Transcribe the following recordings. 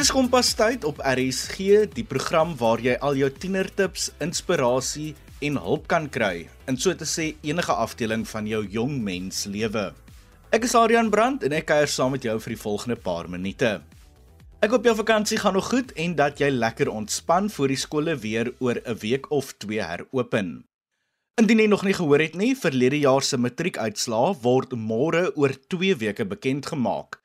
Dit is Kompas tyd op RSG, die program waar jy al jou tienertips, inspirasie en hulp kan kry in so te sê enige afdeling van jou jong mens lewe. Ek is Adrian Brandt en ek kuier saam met jou vir die volgende paar minute. Ek hoop jou vakansie gaan nog goed en dat jy lekker ontspan voor die skole weer oor 'n week of 2 heropen. Indien jy nog nie gehoor het nie, verlede jaar se matriekuitslae word môre oor 2 weke bekend gemaak.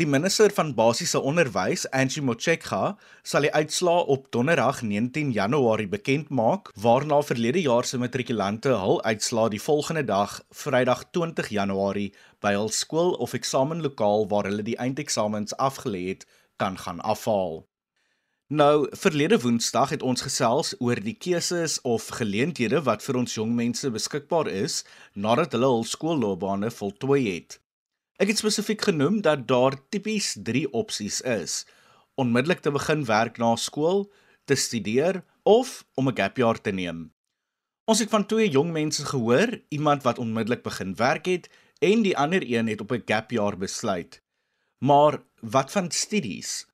Die minister van basiese onderwys, Angie Motshekga, sal die uitslae op Donderdag 19 Januarie bekend maak, waarna verlede jaar se matrikulante hul uitslae die volgende dag, Vrydag 20 Januarie, by hul skool of eksamenlokaal waar hulle die eindeksamens afgelê het, kan gaan afhaal. Nou, verlede Woensdag het ons gesels oor die keuses of geleenthede wat vir ons jong mense beskikbaar is nadat hulle hul skoolloopbane voltooi het. Ek het spesifiek genoem dat daar tipies 3 opsies is: onmiddellik te begin werk na skool, te studeer of om 'n gap jaar te neem. Ons het van twee jong mense gehoor, iemand wat onmiddellik begin werk het en die ander een het op 'n gap jaar besluit. Maar wat van studies?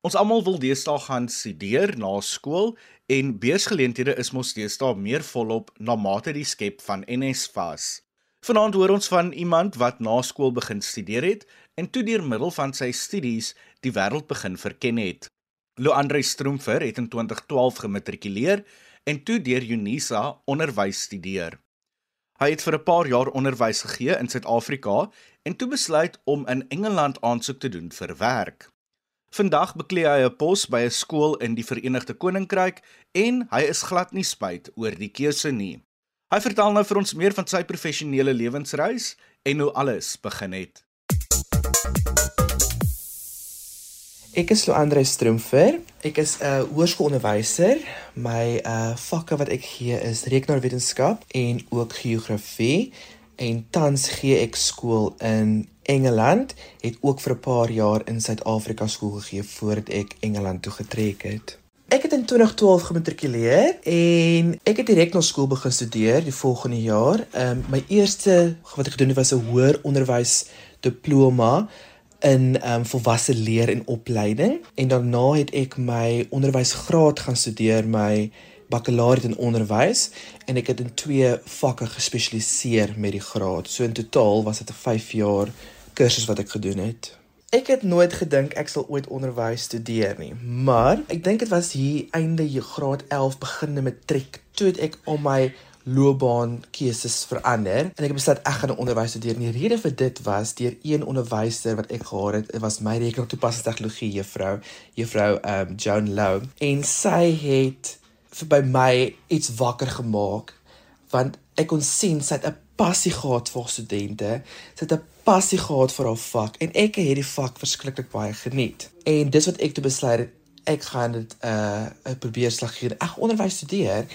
Ons almal wil deesdae gaan studeer na skool en beursgeleenthede is mos deesdae meer volop na mate die skep van NSFAS. Vanaand hoor ons van iemand wat na skool begin studeer het en toe deur middel van sy studies die wêreld begin verken het. Lo Andre Stroomfer het in 2012 gematrikuleer en toe deur Unisa onderwys studeer. Hy het vir 'n paar jaar onderwys gegee in Suid-Afrika en toe besluit om in Engeland aansoek te doen vir werk. Vandag beklee hy 'n pos by 'n skool in die Verenigde Koninkryk en hy is glad nie spyt oor die keuse nie. Hy vertel nou vir ons meer van sy professionele lewensreis en hoe alles begin het. Ek is Loandre Stroomfer. Ek is 'n uh, hoërskoolonderwyser. My uh vakke wat ek gee is rekenaarwetenskap en ook geografie. En tans gee ek skool in Engeland. Het ook vir 'n paar jaar in Suid-Afrika skool gegee voordat ek Engeland toe getrek het. Ek het in 2012 gematrikuleer en ek het direk na skool begin studeer die volgende jaar. Ehm um, my eerste wat ek gedoen het was 'n hoër onderwys diploma in ehm um, volwasse leer en opleiding en daarna het ek my onderwysgraad gaan studeer, my bakkalauriat in onderwys en ek het in twee vakke gespesialiseer met die graad. So in totaal was dit 'n 5 jaar kursus wat ek gedoen het. Ek het nooit gedink ek sal ooit onderwys studeer nie, maar ek dink dit was hier einde graad 11 beginne matriek toe ek al my loopbaan keuses verander en ek het besluit ek gaan onderwys studeer. Die rede vir dit was deur een onderwyser wat ek gehad het, dit was my rekenaar toepassing tegnologie juffrou, juffrou um Joan Lou en sy het vir by my iets wakker gemaak want ek kon sien sy het 'n passie gehad vir studente. Sy het 'n passie gehad vir haar vak en ek het hierdie vak verskriklik baie geniet. En dis wat ek toe besluit het ek gaan dit 'n uh, 'n probeer slag gee. Ek onderwys studeer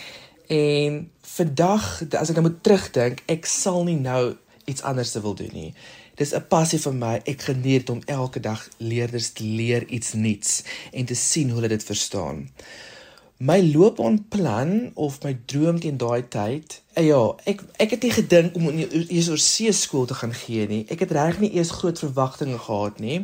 en vandag as ek nou moet terugdink, ek sal nie nou iets anders wil doen nie. Dis 'n passie vir my. Ek geniet om elke dag leerders te leer iets nuuts en te sien hoe hulle dit verstaan my loopbaanplan of my droom teen daai tyd. Uh, ja, ek ek het nie gedink om eers oor see skool te gaan gee nie. Ek het reg nie eers groot verwagtinge gehad nie.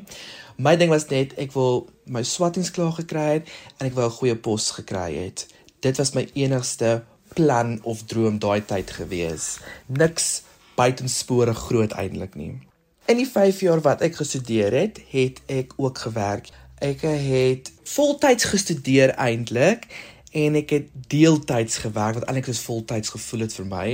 My ding was net ek wil my swattings klaar gekry het en ek wou 'n goeie pos gekry het. Dit was my enigste plan of droom daai tyd gewees. Niks buitenspore groot eintlik nie. In die 5 jaar wat ek gestudeer het, het ek ook gewerk ek het voltyds gestudeer eintlik en ek het deeltyds gewerk wat eintlik soos voltyds gevoel het vir my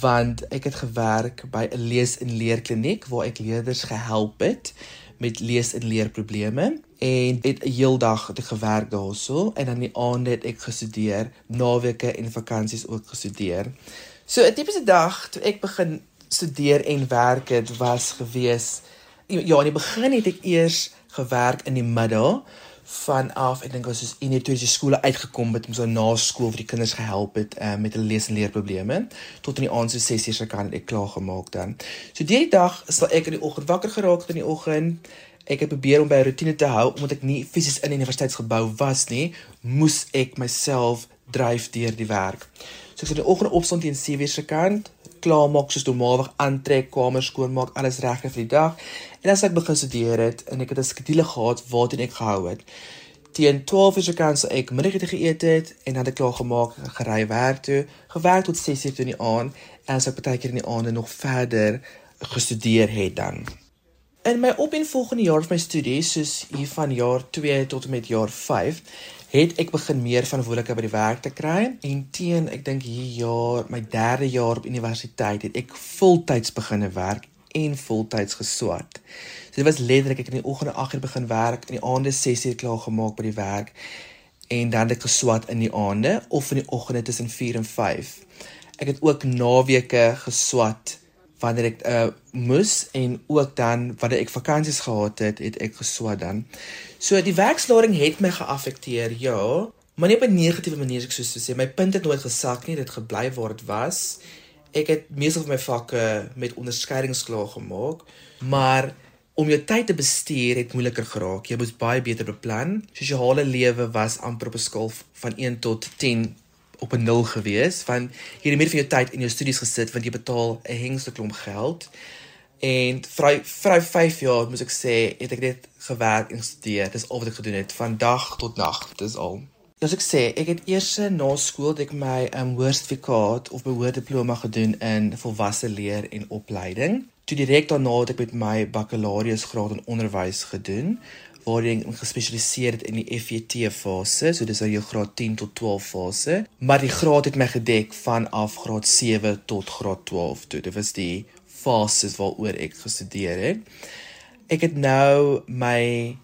want ek het gewerk by 'n lees en leer kliniek waar ek leerders gehelp het met lees en leer probleme en het 'n heel dag te gewerk daarso en dan die aande het ek gestudeer naweke en vakansies ook gestudeer. So 'n tipiese dag toe ek begin studeer en werk het was gewees ja in die begin het ek eers gewerk in die middag vanaf ek dink ons is in die tweede skole uitgekom het om so na skool vir die kinders gehelp het uh, met hulle lees en leer probleme tot in die aand so 6 uur se kan ek klaar gemaak dan. So die dag sal ek in die oggend wakker geraak het in die oggend. Ek het probeer om by 'n rotine te hou omdat ek nie fisies in die universiteitsgebou was nie, moes ek myself dryf deur die werk. So ek het in die oggend opstaan teen 7 uur se kant, klaarmaak soos normaalweg aantrek, kamer skoonmaak, alles reg vir die dag. En as ek begin studeer het en ek het 'n skedule gehad waarteen ek gehou het. Teen 12 uur se kans ek middagete geëet het en dan het ek klaar gemaak, gery werk toe, gewerk tot 6 uur in die aand en as ek baie keer in die aande nog verder gestudeer het dan. In my op en volgende jaar van my studies, soos hier van jaar 2 tot en met jaar 5, het ek begin meer verantwoordelikheid by die werk te kry en teen ek dink hier jaar, my derde jaar op universiteit, het ek voltyds begine werk en voltyds geswat. So dit was letterlik ek in die oggende 8:00 begin werk in die aande 6:00 klaar gemaak by die werk en dan het ek geswat in die aande of in die oggende tussen 4 en 5. Ek het ook naweke geswat wanneer ek uh moes en ook dan wanneer ek vakansies gehad het, het ek geswat dan. So die werkslading het my geaffekteer, ja, maar nie op 'n negatiewe manier ek soos te sê. My punt het nooit gesak nie, dit gebly waar dit was. Ek het meestal van my vakke met onderskeidings klaar gemaak, maar om jou tyd te bestuur het moeiliker geraak. Jy moet baie beter beplan. Sosiale lewe was amper op 'n skaal van 1 tot 10 op 'n 0 gewees want jy het meer van jou tyd in jou studies gesit want jy betaal 'n hengste klomp geld. En vir vir 5 jaar moet ek sê het ek net gewerk en gestudeer. Dis al wat ek gedoen het van dag tot nag dis al. As ek sê, ek het eers na skool ek my um, hoërsertifikaat of my hoërdiploma gedoen in volwasse leer en opleiding. Toe direk daarna het ek met my bakkalaureusgraad in onderwys gedoen waarin ek gespesialiseer het in die FET fase, so dis al jou graad 10 tot 12 fase, maar die graad het my gedek vanaf graad 7 tot graad 12 toe. Dit was die fases waaroor ek gestudeer het. Ek het nou my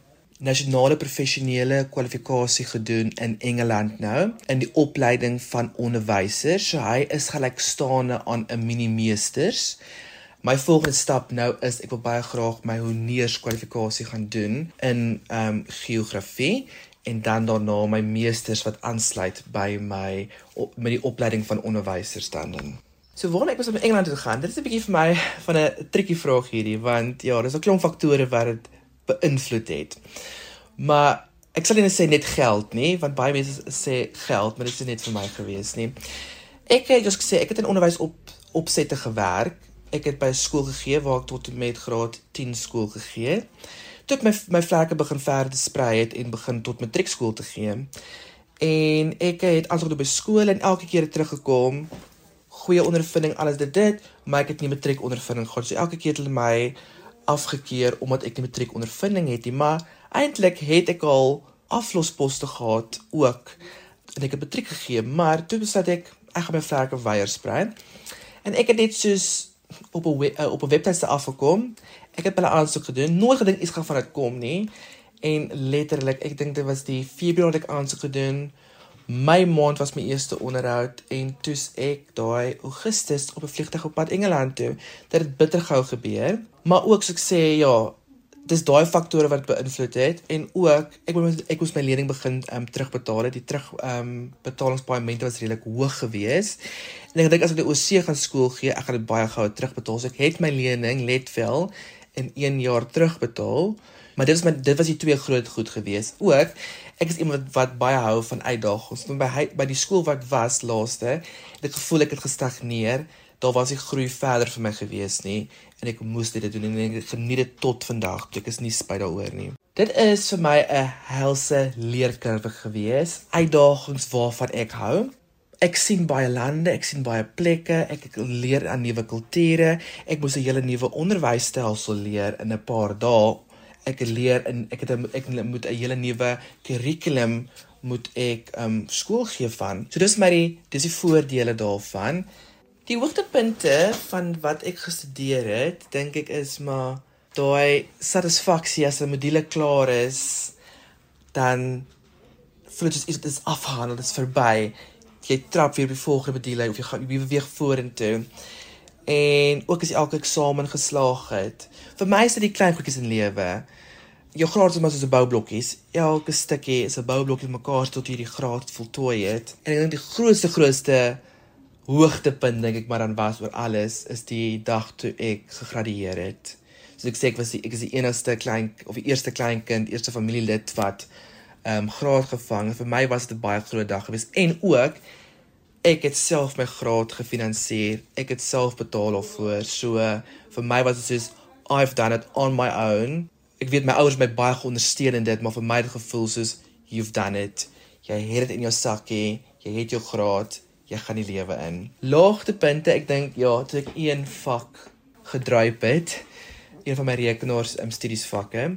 nasionale professionele kwalifikasie gedoen in Engeland nou in die opleiding van onderwysers. So hy is gelykstaande aan 'n minimeesters. My volgende stap nou is ek wil baie graag my honeurskwalifikasie gaan doen in ehm um, geografie en dan daarna my meesters wat aansluit by my op, met die opleiding van onderwysers dan dan. So waarom ek was in Engeland toe gegaan? Dit is 'n bietjie vir my van 'n triekie vraag hierdie want ja, daar's 'n klomp faktore wat dit beïnvloed het. Maar ek sal nie sê net geld nie, want baie mense sê geld, maar dit is net vir my gewees nie. Ek het jous gesê ek het in onderwys op opsette gewerk ek het by skool gegee waar ek tot en met graad 10 skool gegee. Toe ek my my vlerke begin verder sprei het en begin tot matriekskool te gee. En ek het aansoek by skool en elke keer teruggekom. Goeie ondervinding alles dit dit, maar ek het nie matriek ondervinding gehad. So elke keer het hulle my afgekeur omdat ek nie matriek ondervinding het nie, maar eintlik het ek al aflosposte gehad ook en ek het matriek gegee, maar toe besluit ek ek gaan my vlerke weier sprei. En ek het net soos op 'n uh, op 'n webtuiste afgekom. Ek het hulle aansoek gedoen. Nooit gedink iets gaan vanuit kom nie. En letterlik, ek dink dit was die Februarie ek aansoek gedoen. My maand was my eerste onderhoud en toe's ek daai Augustus op 'n vliegtuig op pad Engeland toe. Dit het bitter gou gebeur, maar ook so ek sê ja, dis daai faktore wat beïnvloed het en ook ek moet ek moes my lening begin um, terugbetaal het. Die terug ehm um, betalingspaemente was redelik hoog geweest en ek dink as ek die OC gaan skool gee ek gaan dit baie gou terugbetaal. So ek het my lening let wel in 1 jaar terugbetaal maar dit is my dit was die twee groot goed geweest ook ek is iemand wat, wat baie hou van uitdagings. By by die skool wat was laaste het ek gevoel ek het gestagneer daar was nie groei verder vir my gewees nie en ek moes dit doen en ek geniet dit tot vandag. Ek is nie spyt daaroor nie. Dit is vir my 'n helse leerkurwe gewees, uitdagings waarvan ek hou. Ek sien baie lande, ek sien baie plekke, ek, ek leer aan nuwe kulture. Ek moes 'n hele nuwe onderwysstelsel leer in 'n paar dae. Ek leer in ek het a, ek moet 'n hele nuwe kurrikulum moet ek um skool gee van. So dis my die dis die voordele daarvan. Die hoogtepunte van wat ek gestudeer het, dink ek is maar daai satisfaksie as 'n module klaar is, dan voel dit is dit afhandel, dit is verby. Jy trap weer by volgende module of jy gaan weer weer vorentoe. En ook as jy elke eksamen geslaag het. Vir my is dit die klein goedjies in lewe. Jou graad is maar soos 'n boublokkies. Elke stukkie is 'n boublokkie mekaar tot jy die graad voltooi het. En ek dink die grootste grootste hoogtepunt dink ek maar dan was oor alles is die dag toe ek gegradueer het. So ek sê ek was die, ek is die enigste klein of die eerste kleinkind, eerste familielid wat ehm um, graad gevang het. Vir my was dit 'n baie groot dag geweest en ook ek het self my graad gefinansier. Ek het self betaal daarvoor. So vir my was dit soos I've done it on my own. Ek weet my ouers my baie geondersteun in dit, maar vir my het gevoel soos you've done it. Jy het dit in jou sakkie. Jy het jou graad. Jy gaan die lewe in. Laagtepunte, ek dink ja, toe ek een vak gedryf het, een van my rekenaars um, studiesvakke.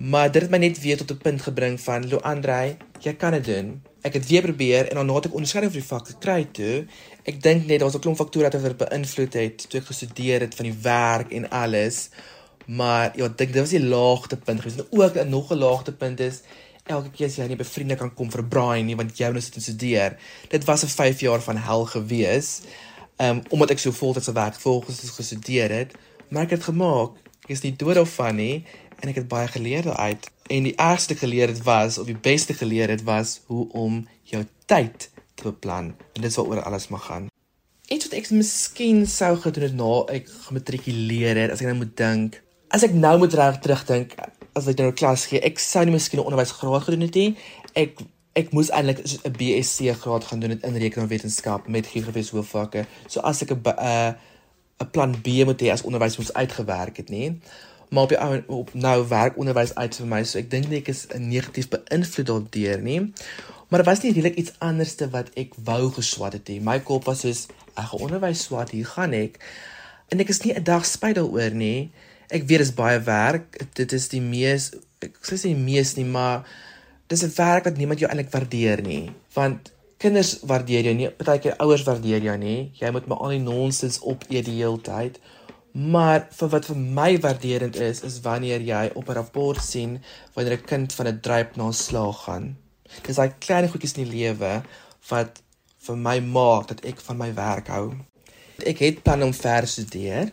Maar dit het my net weer tot 'n punt gebring van Lo Andre, jy kan dit doen. Ek het weer probeer en dan het ek onderskeiding vir die vak gekry toe. Ek dink net daar's 'n klomp faktore wat dit beïnvloed het toe ek gestudeer het van die werk en alles. Maar ja, ek dink dit was die laagtepunt gewees. En ook 'n nog 'n laagtepunt is elke keer as jy nie by vriende kan kom vir braai nie want jy nou sit en studeer. Dit was 'n 5 jaar van hel gewees. Um, omdat ek so voltydse werk volgens gestudeer het, maar ek het gemaak. Ek is nie dood of van nie en ek het baie geleer daaruit. En die ergste geleer het was of die beste geleer het was hoe om jou tyd te beplan. En dit is waaroor alles mag gaan. Iets wat ek miskien sou gedoen het na ek gematrikuleer het, as ek nou moet dink. As ek nou moet reg terugdink, as ek nou klas gee, ek sou nie miskien 'n onderwysgraad gedoen het nie. Ek ek moes eintlik 'n BSc graad gaan doen in rekenaarwetenskap met geografie hoofvakke. So as ek 'n 'n 'n plan B moet hê as onderwys moes uitgewerk het, nie. Maar op die ou op nou werk onderwys uit vir my so ek dink ek is negatief beïnvloed daardeur nie. Maar dit was nie regtig iets anderste wat ek wou geswat het nie. My kop was soos ek gaan onderwys swat hier gaan ek. En ek is nie 'n dag spyt daaroor nie ek weet dit is baie werk dit is die mees ek sê nie mees nie maar dis 'n werk wat niemand jou eintlik waardeer nie want kinders waardeer jou nie partykeer ouers waardeer jou nie jy moet maar al die nonsens op eet die hele tyd Maar vir wat vir my waarderend is, is wanneer jy op 'n rapport sien wanneer 'n kind van 'n druip na slaag gaan. Dis daai klein goedjies in die lewe wat vir my maak dat ek van my werk hou. Ek het plan om ver studeer.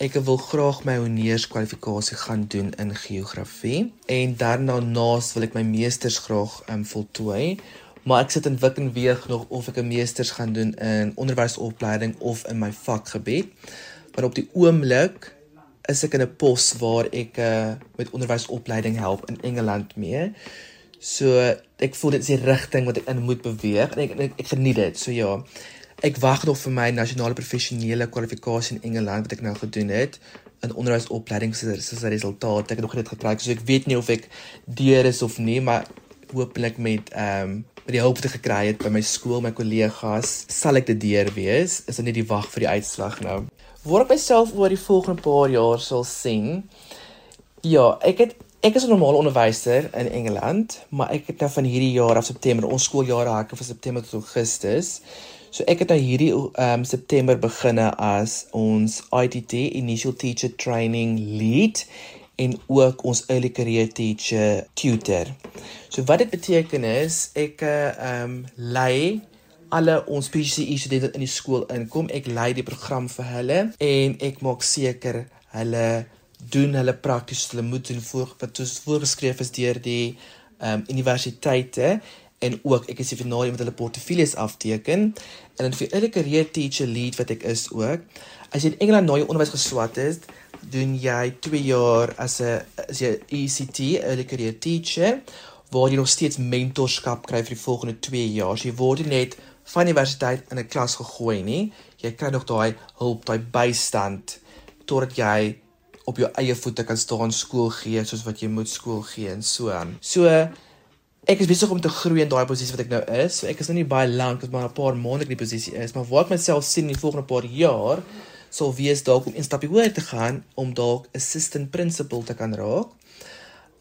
Ek wil graag my honeurskwalifikasie gaan doen in geografie en daarna naas wil ek my meestersgraad um, voltooi. Maar ek sit in wik en weeg nog of ek 'n meesters gaan doen in onderwysopleiding of in my vakgebied maar op die oomblik is ek in 'n pos waar ek uh, met onderwysopleiding help in Engeland mee. So ek voel dit is die rigting wat ek in moet beweeg en ek ek, ek geniet dit. So ja. Ek wag nog vir my nasionale professionele kwalifikasie in Engeland wat ek nou gedoen het in onderwysopleiding se se resultate. Ek het nog net gekry. So ek weet nie of ek deur is of nie, maar hooplik met ehm um, met die hulp wat ek gekry het by my skool, my kollegas, sal ek dit deur wees. Is dit net die wag vir die uitslag nou? waar ek myself oor die volgende paar jaar sal sien. Ja, ek het ek is 'n normale onderwyser in Engeland, maar ek het nou van hierdie jaar af September, ons skooljare hak van September tot Augustus. So ek het nou hierdie um September beginne as ons ITT Initial Teacher Training Lead en ook ons early career teacher tutor. So wat dit beteken is ek um lei alle ons PGCE studente in die skool inkom. Ek lei die program vir hulle en ek maak seker hulle doen hulle prakties hulle moet doen voor wat voorgeskryf is deur die um, universiteite en ook ek is die finale met hulle portefeuilles afteken en dan vir elke career teacher lead wat ek is ook. As jy in Engeland nou onderwys geswat het, doen jy 2 jaar as 'n as jy ECT, early career teacher, waar jy nog steeds mentorskap kry vir die volgende 2 jaar. So jy word net van universiteit in 'n klas gegooi nie. Jy kry nog daai hulp, daai bystand totdat jy op jou eie voete kan staan skool gee soos wat jy moet skool gee en so aan. So ek is besig om te groei in daai posisie wat ek nou is. So ek is nou nie baie lank, dit maar 'n paar maande in die posisie is, maar waar ek myself sien in die volgende paar jaar sou wees dalk om 'n stapie hoër te gaan om dalk assistant principal te kan raak.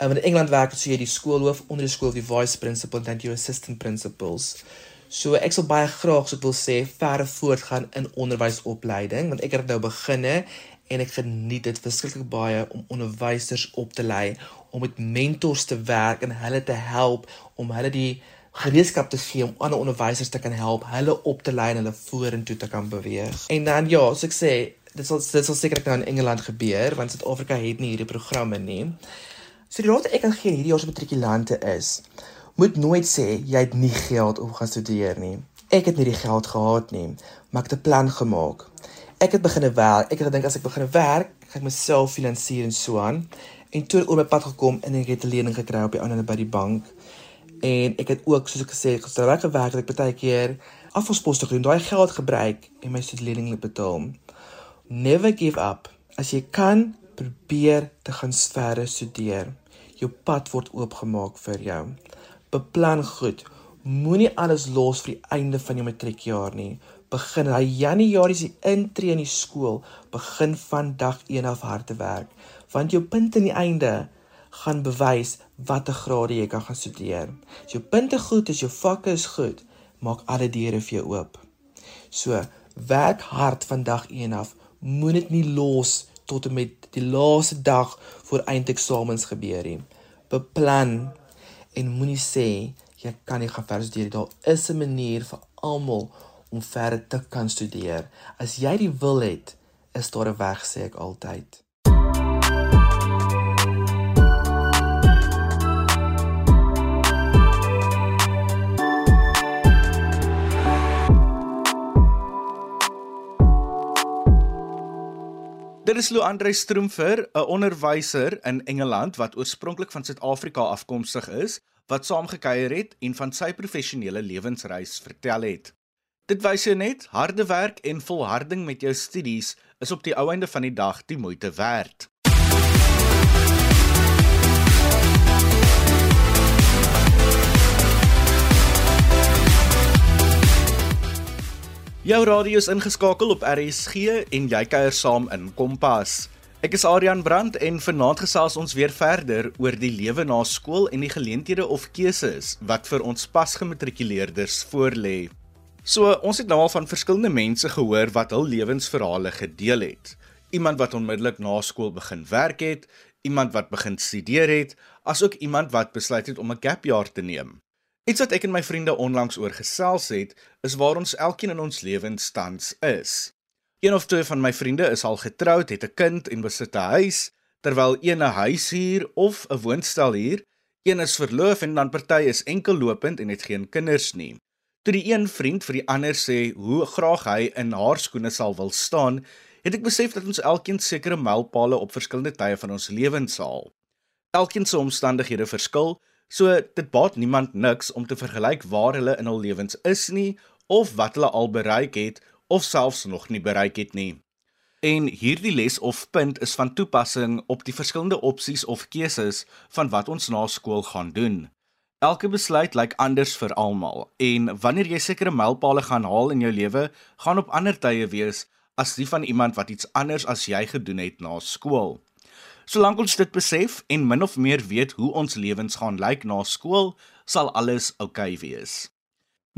Um, in Engeland werk dit so jy die skoolhoof onder die skool die vice principal dan jy assistant principals. So ek sal baie graag so wil sê verder voortgaan in onderwysopleiding want ek het nou beginne en ek geniet dit verskriklik baie om onderwysers op te lei om met mentors te werk en hulle te help om hulle die gereedskap te gee om ander onderwysers te kan help hulle op te lei en hulle vorentoe te kan beweeg. En dan ja, so ek sê dit sal dit sal seker nou in Engeland gebeur want Suid-Afrika het nie hierdie programme nie. So die raad ek kan gee hierdie jaar se matrikulante is moet nooit sê jy het nie geld om gaan studeer nie. Ek het nie die geld gehad nie, maar ek het 'n plan gemaak. Ek het begine werk. Ek het gedink as ek begine werk, gaan ek myself finansier en so aan. En toe oor my pad gekom en ek het 'n lening gekry op die ander by die bank. En ek het ook soos ek gesê het, gestel ek gewerk het ek baie keer afvalspos te doen, daai geld gebruik en my studielening betaal. Never give up. As jy kan, probeer te gaan verder studeer. Jou pad word oopgemaak vir jou. Beplan goed. Moenie alles los vir die einde van jou matriekjaar nie. Begin hy Januarie se intree in die skool, begin van dag 1 af hard te werk, want jou punte aan die einde gaan bewys watter grade jy kan gaan studeer. As jou punte goed is, jou vakke is goed, maak alle deure vir jou oop. So, werk hard van dag 1 af. Moenie dit nie los tot en met die laaste dag voor eindeksamens gebeur nie. Beplan en moenie sê jy kan nie gaan verder studeer. Daar is 'n manier vir almal om verder te kan studeer. As jy die wil het, is daar 'n weg sê ek altyd. Dit is Lou Andre Stroomfer, 'n onderwyser in Engeland wat oorspronklik van Suid-Afrika afkomstig is, wat saamgekyer het en van sy professionele lewensreis vertel het. Dit wys jou net harde werk en volharding met jou studies is op die ou einde van die dag die moeite werd. Jou radio is ingeskakel op RSG en jy kuier saam in Kompas. Ek is Adrian Brandt en vanaand gesels ons weer verder oor die lewe na skool en die geleenthede of keuses wat vir ons pasgematrikuleerders voorlê. So, ons het nou al van verskillende mense gehoor wat hul lewensverhale gedeel het. Iemand wat onmiddellik na skool begin werk het, iemand wat begin studeer het, asook iemand wat besluit het om 'n gapjaar te neem. Iets wat ek en my vriende onlangs oor gesels het, is waar ons elkeen in ons lewenstans is. Een of twee van my vriende is al getroud, het 'n kind en besit 'n huis, terwyl een 'n huis huur of 'n woonstel huur. Een is verloof en dan party is enkel lopend en het geen kinders nie. Toe die een vriend vir die ander sê hoe graag hy in haar skoene sal wil staan, het ek besef dat ons elkeen sekere mylpale op verskillende tye van ons lewens haal. Elkeen se omstandighede verskil, So dit baat niemand niks om te vergelyk waar hulle in hul lewens is nie of wat hulle al bereik het of selfs nog nie bereik het nie. En hierdie les of punt is van toepassing op die verskillende opsies of keuses van wat ons na skool gaan doen. Elke besluit lyk anders vir almal en wanneer jy sekere mylpale gaan haal in jou lewe, gaan op ander tye wees as die van iemand wat iets anders as jy gedoen het na skool. Solank ons dit besef en min of meer weet hoe ons lewens gaan lyk na skool, sal alles oukei okay wees.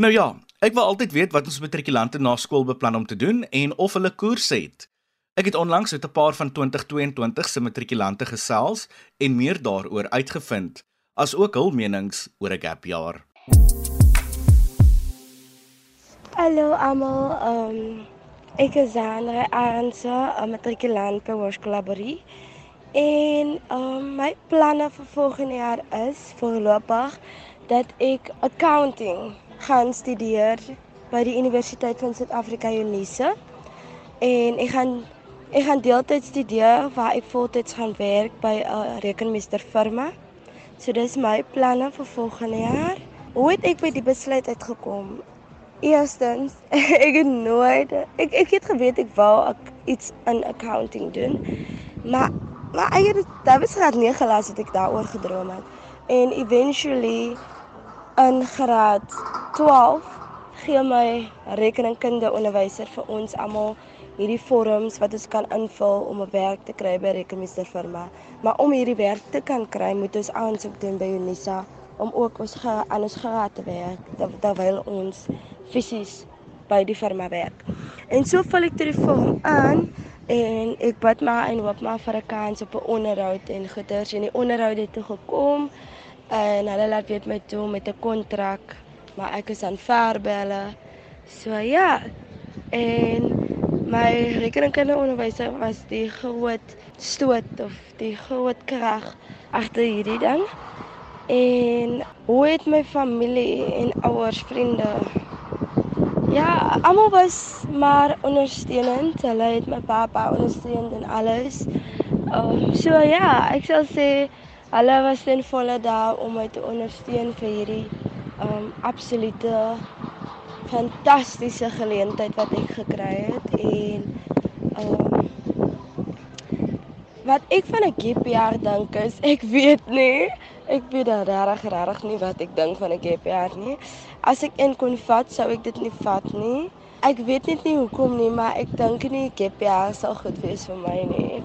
Nou ja, ek wil altyd weet wat ons matrikulante na skool beplan om te doen en of hulle koers het. Ek het onlangs met 'n paar van 2022 se matrikulante gesels en meer daaroor uitgevind, asook hul menings oor 'n gap jaar. Hallo almal, um, ek is Andre Arnse, 'n matrikulant by Hoërskool En um, my planne vir volgende jaar is voorlopig dat ek accounting gaan studeer by die Universiteit van Suid-Afrika Unisa. En ek gaan ek gaan deeltyd studeer waar ek voltyds gaan werk by 'n rekenmeesterfirma. So dis my planne vir volgende jaar. Hoe het ek by die besluit uitgekom? Eerstens, ek het nooit ek ek het geweet ek wou iets in accounting doen. Maar Maar ek het dit was graad 9 las het ek daaroor gedroom het. En eventually in graad 12 gee my rekeningkunde onderwyser vir ons almal hierdie vorms wat ons kan invul om 'n werk te kry by rekenmeesterfirma. Maar om hierdie werk te kan kry, moet ons aansoek doen by Unisa om ook ons aan ons graad te werk terwyl ons fisies by die firma werk. En so vul ek die vorm aan en ek bid maar en hoop maar vir 'n kans op 'n onderhoud en goeders en die onderhoud het toe gekom en hulle laat weet my toe met 'n kontrak maar ek is aan verbelle so ja en my rekeningkunde onderwyser was die groot stoot of die groot krag agter hierdie ding en hoe het my familie en ouers vriende Ja, almal was maar ondersteunend. Hulle het my pappa ondersteun en alles. Ehm um, so ja, ek sal sê hulle was ten volle daar om my te ondersteun vir hierdie ehm um, absolute fantastiese geleentheid wat ek gekry het en um, wat ek van 'n gap jaar dink is ek weet nie. Ek weet regtig regtig nie wat ek dink van 'n gap jaar nie. As ek een kon vat sou ek dit nie vat nie. Ek weet net nie hoekom nie maar ek dink nie gap jaar sal goed wees vir my nie.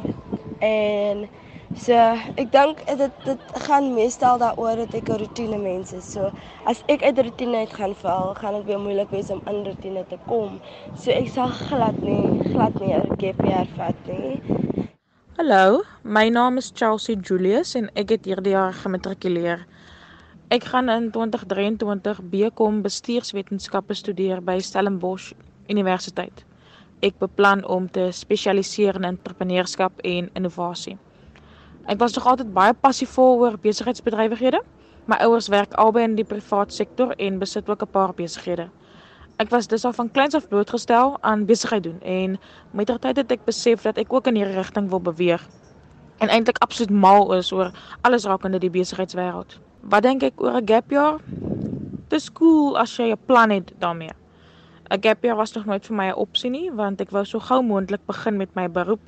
En So ek dink dit dit gaan meestal daaroor dat ek 'n rotine mens is. So as ek uit rotine uit gaan val, gaan dit weer moeilik wees om in rotine te kom. So ek sal glad nie glad nie 'n year vat nie. Hallo, my naam is Chelsea Julius en ek het hierdie jaar gematrikuleer. Ek gaan in 2023 BCom Bestuurswetenskappe studeer by Stellenbosch Universiteit. Ek beplan om te spesialiseer in entrepreneurskap en innovasie. Ek was nog altyd baie passievol oor besigheidsbedrywighede. My ouers werk albei in die private sektor en besit ook 'n paar besighede. Ek was dus al van kleins af blootgestel aan besigheid doen en met die tyd het ek besef dat ek ook in hierdie rigting wil beweeg en eintlik absoluut mal is oor alles rakende die besigheidswêreld. Wat dink ek oor 'n gap year? Dis cool as jy 'n plan het daarmee. 'n Gap year was nog nooit vir my 'n opsie nie want ek wou so gou moontlik begin met my beroep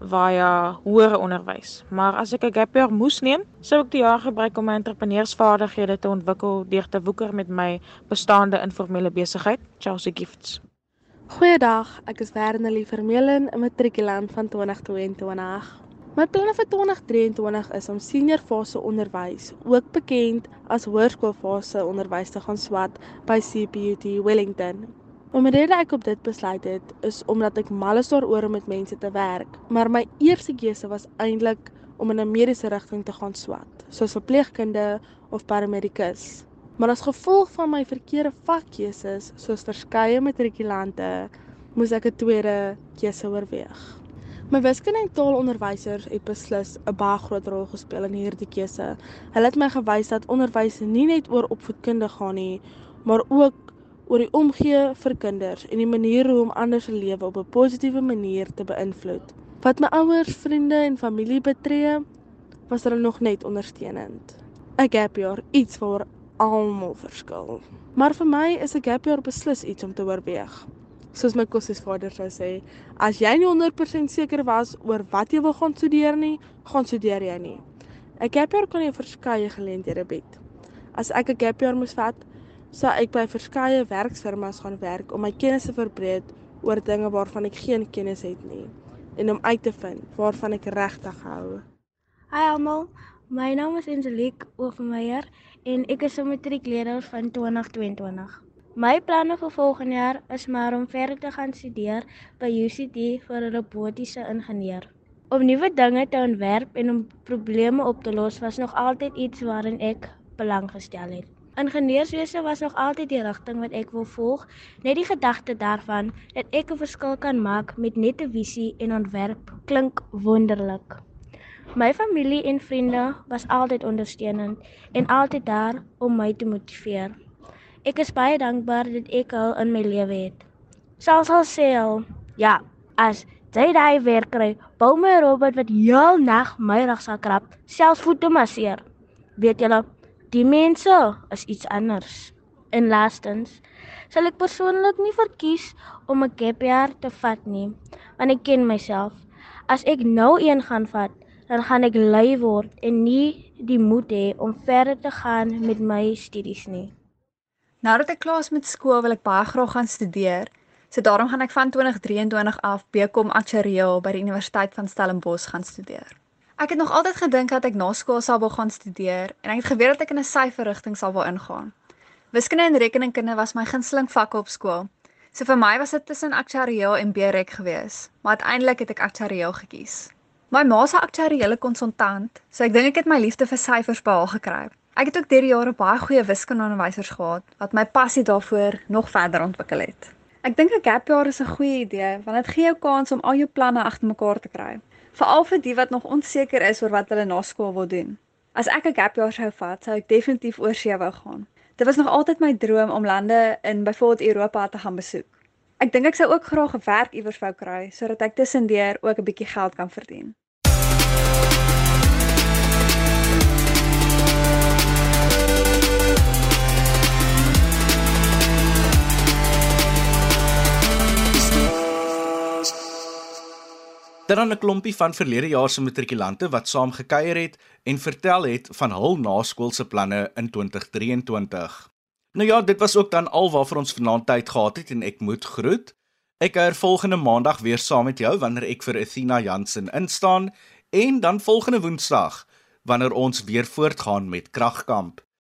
via hoër onderwys. Maar as ek 'n gap year moes neem, sou ek die jaar gebruik om my entrepreneursvaardighede te ontwikkel deur te woeker met my bestaande informele besigheid, Chelsea Gifts. Goeiedag, ek is Wernelie Vermeulen, 'n matrikulant van 2022. My planne vir 2023 is om senior fase onderwys, ook bekend as hoërskoolfase onderwys te gaan swat by CPUT Wellington. Om rede ek op dit besluit het is omdat ek mal is daaroor om met mense te werk, maar my eerste keuse was eintlik om in 'n mediese rigting te gaan swat, soos verpleegkunde of paramedikus. Maar as gevolg van my verkeerde vakkeuses, soos verskeie matrikulante, moes ek 'n tweede keuse oorweeg. My wiskunde en taalonderwysers het beslis 'n baie groot rol gespeel in hierdie keuse. Hulle het my gewys dat onderwys nie net oor opvoedkunde gaan nie, maar ook oor die omgee vir kinders en die manier hoe om ander se lewe op 'n positiewe manier te beïnvloed. Wat my ouers, vriende en familie betree, was hulle nog net ondersteunend. 'n Gap year, iets vir almal verskil. Maar vir my is 'n gap year beslis iets om te oorweeg. Soos my kosesvader sou sê, as jy nie 100% seker was oor wat jy wil gaan studeer nie, gaan studeer jy nie. 'n Gap year kan jou verskeie geleenthede bied. As ek 'n gap year moes vat, sou ek by verskeie werksfirmas gaan werk om my kennis te verbreek oor dinge waarvan ek geen kennis het nie en om uit te vind waarvan ek regtig hou. Hi almal, my naam is Angelique Oofmeyer en ek is 'n matriekleerder van 2022. My planne vir volgende jaar is maar om verder te gaan studeer by UCT vir 'n robotiese ingenieur. Om nuwe dinge te ontwerp en om probleme op te los was nog altyd iets waarin ek belang gestel het. Ingenieurswese was nog altyd die rigting wat ek wil volg. Net die gedagte daarvan dat ek 'n verskil kan maak met net 'n visie en ontwerp klink wonderlik. My familie en vriende was altyd ondersteunend en altyd daar om my te motiveer. Ek is baie dankbaar dat ek al in my lewe het. Sal sal sê al, ja, as jy daai werk kry, bou my robot wat heel nag my rug sal krap, selfs voete masseer. Weet julle, Die mense is iets anders. En laastens sal ek persoonlik nie verkies om 'n gap year te vat nie, want ek ken myself. As ek nou een gaan vat, dan gaan ek lui word en nie die moed hê om verder te gaan met my studies nie. Nadat ek klaar is met skool, wil ek baie graag gaan studeer. So daarom gaan ek van 2023 af BCom Aktuariël by die Universiteit van Stellenbosch gaan studeer. Ek het nog altyd gedink dat ek na skool sou wil gaan studeer en ek het geweet dat ek in 'n syferrigting sal wil ingaan. Wiskunde en rekenkunde was my gunsteling vakke op skool. So vir my was dit tussen aktuariël en BREK gewees, maar uiteindelik het ek aktuariël gekies. My ma se aktuariële konsultant, so ek dink ek het my liefde vir syfers behaal gekry. Ek het ook deur die jare baie goeie wiskundeonderwysers gehad wat my passie daarvoor nog verder ontwikkel het. Ek dink 'n gap year is 'n goeie idee want dit gee jou kans om al jou planne agter mekaar te kry veral vir die wat nog onseker is oor wat hulle na skool wil doen. As ek 'n gap year sou vat, sou ek definitief oor see wou gaan. Dit was nog altyd my droom om lande in byvoorbeeld Europa te gaan besoek. Ek dink ek sou ook graag 'n werk iewers wou kry sodat ek tussendeur ook 'n bietjie geld kan verdien. Dit dan 'n klompie van verlede jaar se matrikulante wat saam gekuier het en vertel het van hul naskoolse planne in 2023. Nou ja, dit was ook dan al waarvoor ons vanaand tyd gehad het en ek moet groet. Ek kuier volgende maandag weer saam met jou wanneer ek vir Athena Jansen instaan en dan volgende woensdag wanneer ons weer voortgaan met Kragkamp.